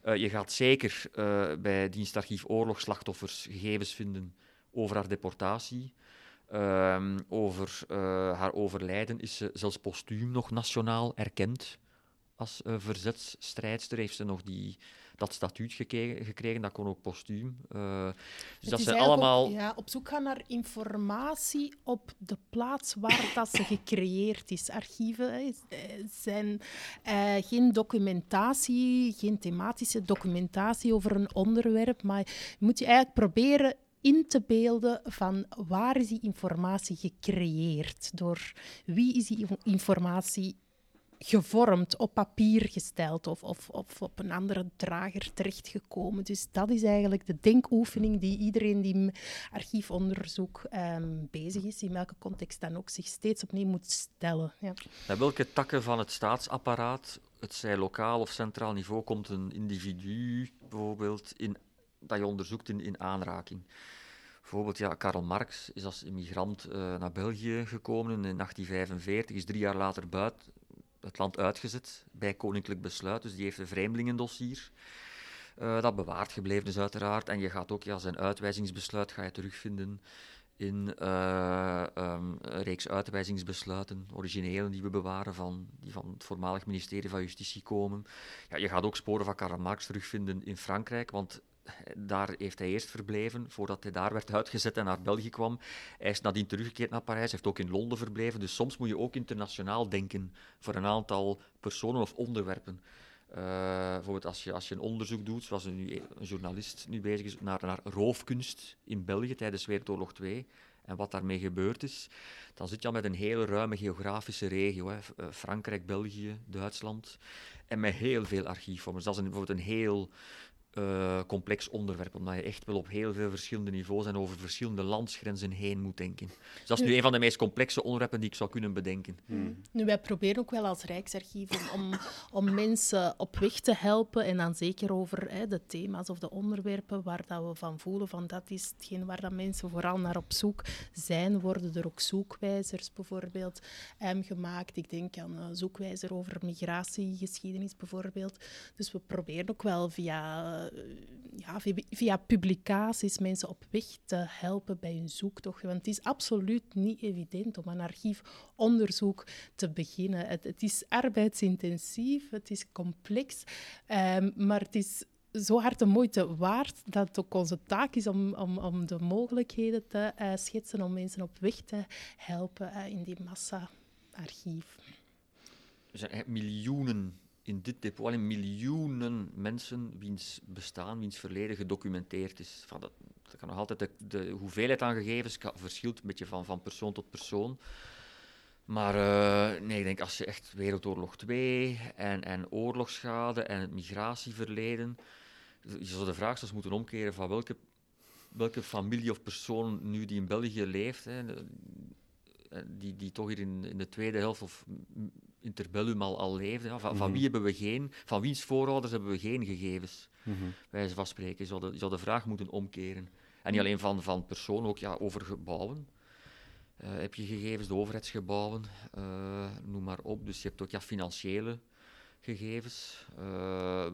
Eh, je gaat zeker eh, bij Dienstarchief Oorlogsslachtoffers gegevens vinden over haar deportatie. Ehm, over eh, haar overlijden is ze zelfs postuum nog nationaal erkend als verzetsstrijdster. Heeft ze nog die, dat statuut gekregen, gekregen, dat kon ook postuum. Eh, dus dat eigenlijk allemaal... Op, ja, op zoek gaan naar informatie op de plaats waar dat ze gecreëerd is. Archieven hè, eh, zijn eh, geen documentatie, geen thematische documentatie over een onderwerp, maar je moet je eigenlijk proberen in te beelden van waar is die informatie gecreëerd, door wie is die informatie gevormd, op papier gesteld of, of, op een andere drager terechtgekomen. Dus dat is eigenlijk de denkoefening die iedereen die archiefonderzoek ehm, bezig is, in welke context dan ook, zich steeds opnieuw moet stellen. Ja. Bij welke takken van het staatsapparaat, het zij lokaal of centraal niveau, komt een individu bijvoorbeeld in, dat je onderzoekt in, in aanraking? Bijvoorbeeld, ja, Karl Marx is als immigrant eh, naar België gekomen in 1845, is drie jaar later buiten het land uitgezet bij koninklijk besluit, dus die heeft een vreemdelingendossier. eh, dat bewaard gebleven is uiteraard. En je gaat ook ja, zijn uitwijzingsbesluit ga je terugvinden in eh, ehm, een reeks uitwijzingsbesluiten, originele die we bewaren, van, die van het voormalig ministerie van Justitie komen. Ja, je gaat ook sporen van Karl Marx terugvinden in Frankrijk, want daar heeft hij eerst verbleven, voordat hij daar werd uitgezet en naar België kwam. Hij is nadien teruggekeerd naar Parijs, heeft ook in Londen verbleven. Dus soms moet je ook internationaal denken voor een aantal personen of onderwerpen. Eh, bijvoorbeeld als je, als je een onderzoek doet, zoals een, een journalist nu bezig is, naar, naar roofkunst in België tijdens Wereldoorlog 2 en wat daarmee gebeurd is, dan zit je al met een hele ruime geografische regio. Hè. Eh, Frankrijk, België, Duitsland. En met heel veel archiefvormers. Dat is bijvoorbeeld een heel eh, complex onderwerp, omdat je echt wel op heel veel verschillende niveaus en over verschillende landsgrenzen heen moet denken. Dus dat is nu een van de meest complexe onderwerpen die ik zou kunnen bedenken. Nu, wij proberen ook wel als Rijksarchief om, om, om mensen op weg te helpen en dan zeker over hè, de thema's of de onderwerpen waar dat we van voelen van dat is hetgeen waar dat mensen vooral naar op zoek zijn, worden er ook zoekwijzers bijvoorbeeld em, gemaakt. Ik denk aan een zoekwijzer over migratiegeschiedenis bijvoorbeeld. Dus we proberen ook wel via, ja, via, publicaties mensen op weg te helpen bij hun zoektocht. Want het is absoluut niet evident om een archiefonderzoek te beginnen. Het, is arbeidsintensief, het is complex, ehm, maar het is zo hard de moeite waard dat het ook onze taak is om, om, om de mogelijkheden te eh, schetsen, om mensen op weg te helpen eh, in die massa-archief. Er zijn miljoenen in dit depot, alleen miljoenen mensen wiens bestaan, wiens verleden gedocumenteerd is. Van dat, dat kan nog altijd de, de hoeveelheid aan gegevens verschilt een beetje van, van persoon tot persoon. Maar uh, nee, ik denk als je echt Wereldoorlog 2 en, en oorlogsschade en het migratieverleden, je zou de vraag zelfs moeten omkeren van welke, welke familie of persoon nu die in België leeft, hè, die, die toch hier in, in de tweede helft of interbellum al, al leefde, van, van, mhm. wie hebben we geen, van wiens voorouders hebben we geen gegevens, mm -hmm. wij van spreken. Je zou, de, je zou de vraag moeten omkeren. En niet alleen van, van personen, ook ja, over gebouwen. Uh, heb je gegevens, de overheidsgebouwen, uh, noem maar op. Dus je hebt ook ja, financiële gegevens. Uh,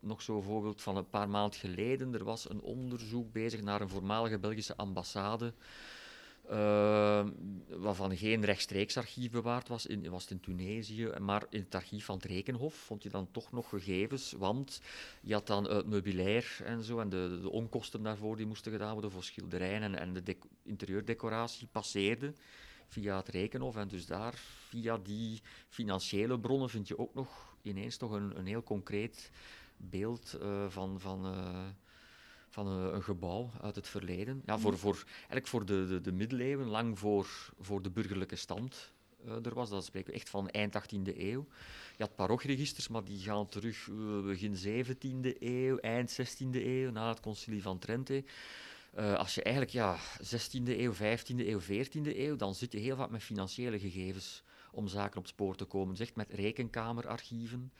nog zo'n voorbeeld van een paar maanden geleden. Er was een onderzoek bezig naar een voormalige Belgische ambassade uh, waarvan geen rechtstreeks archief bewaard was. In, was het in Tunesië, maar in het archief van het Rekenhof vond je dan toch nog gegevens, want je had dan het meubilair en zo, en de, de onkosten daarvoor die moesten gedaan worden voor schilderijen en, en de interieurdecoratie passeerde via het Rekenhof. En dus daar, via die financiële bronnen, vind je ook nog ineens toch een, een heel concreet beeld uh, van... van uh, van een, een, gebouw uit het verleden. Ja, voor, voor, eigenlijk voor de, de, de middeleeuwen, lang voor, voor de burgerlijke stand uh, er was. Dat spreken we echt van eind 18e eeuw. Je had parochregisters, maar die gaan terug uh, begin 17e eeuw, eind 16e eeuw, na het concilie van Trente. Uh, als je eigenlijk ja, 16e eeuw, 15e eeuw, 14e eeuw, dan zit je heel vaak met financiële gegevens om zaken op spoor te komen. Echt met rekenkamerarchieven.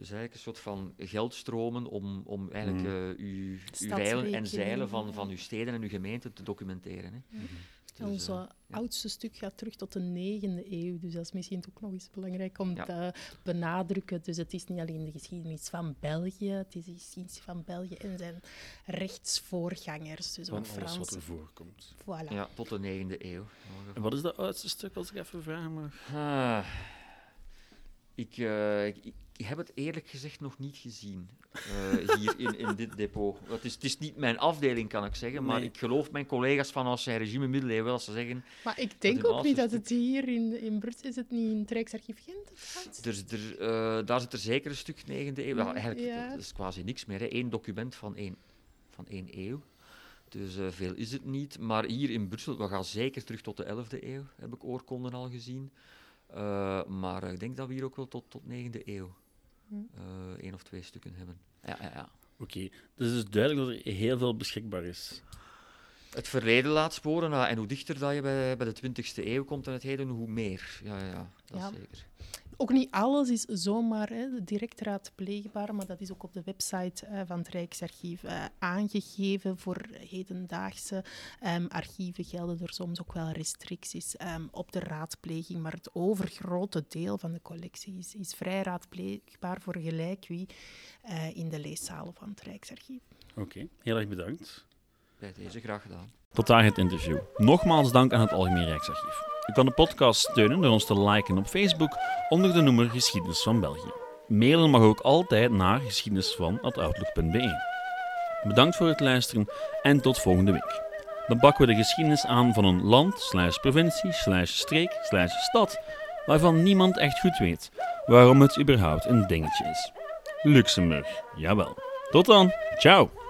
Dus eigenlijk een soort van geldstromen om, om eigenlijk mm. uh, uw, uw en zeilen van, van uw steden en uw gemeenten te documenteren. Hè. Mm -hmm. Dus, Ons uh, oudste stuk gaat terug tot de 9e eeuw, dus dat is misschien ook nog eens belangrijk om ja. te benadrukken. Dus het is niet alleen de geschiedenis van België, het is de geschiedenis van België en zijn rechtsvoorgangers. Dus van alles wat er voorkomt. Voilà. Ja, tot de 9e eeuw. En wat is dat oudste stuk, als ik even vragen mag? Ah, ik, uh, ik ik heb het eerlijk gezegd nog niet gezien uh, hier in, in dit depot. Het is, het is niet mijn afdeling, kan ik zeggen, maar ik geloof mijn collega's van als regime middeleeuwen wel als ze zeggen... Maar ik denk ook niet dat het hier in, in Brut is, het niet in het Rijksarchief Gent? Er, er, uh, daar zit er zeker een stuk 9e eeuw. Ja, eigenlijk ja. Dat is quasi niks meer, hè. Eén document van één, van één eeuw. Dus uh, veel is het niet. Maar hier in Brussel, we gaan zeker terug tot de 11e eeuw, heb ik oorkonden al gezien. Uh, maar ik denk dat we hier ook wel tot, tot 9e eeuw uh, één of twee stukken hebben. Ja, ja, ja. Oké, okay. dus het is duidelijk dat er heel veel beschikbaar is. Het verleden laat sporen, nou, en hoe dichter dat je bij, bij de 20e eeuw komt en het heden, hoe meer. Ja, ja, ja dat ja. zeker ook niet alles is zomaar hè, direct raadpleegbaar, maar dat is ook op de website uh, van het Rijksarchief uh, aangegeven. Voor hedendaagse um, archieven gelden er soms ook wel restricties um, op de raadpleging, maar het overgrote deel van de collectie is, is vrij raadpleegbaar voor gelijk wie uh, in de leeszalen van het Rijksarchief. Oké, okay, heel erg bedankt. Bij deze graag gedaan. Tot daar het interview. Nogmaals dank aan het Algemeen Rijksarchief. U kan de podcast steunen door ons te liken op Facebook onder de noemer Geschiedenis van België. Mailen mag ook altijd naar geschiedenisvan.outlook.be. Bedankt voor het luisteren en tot volgende week. Dan pakken we de geschiedenis aan van een land, slash provincie, slash streek, slash stad, waarvan niemand echt goed weet waarom het überhaupt een dingetje is. Luxemburg, jawel. Tot dan, ciao!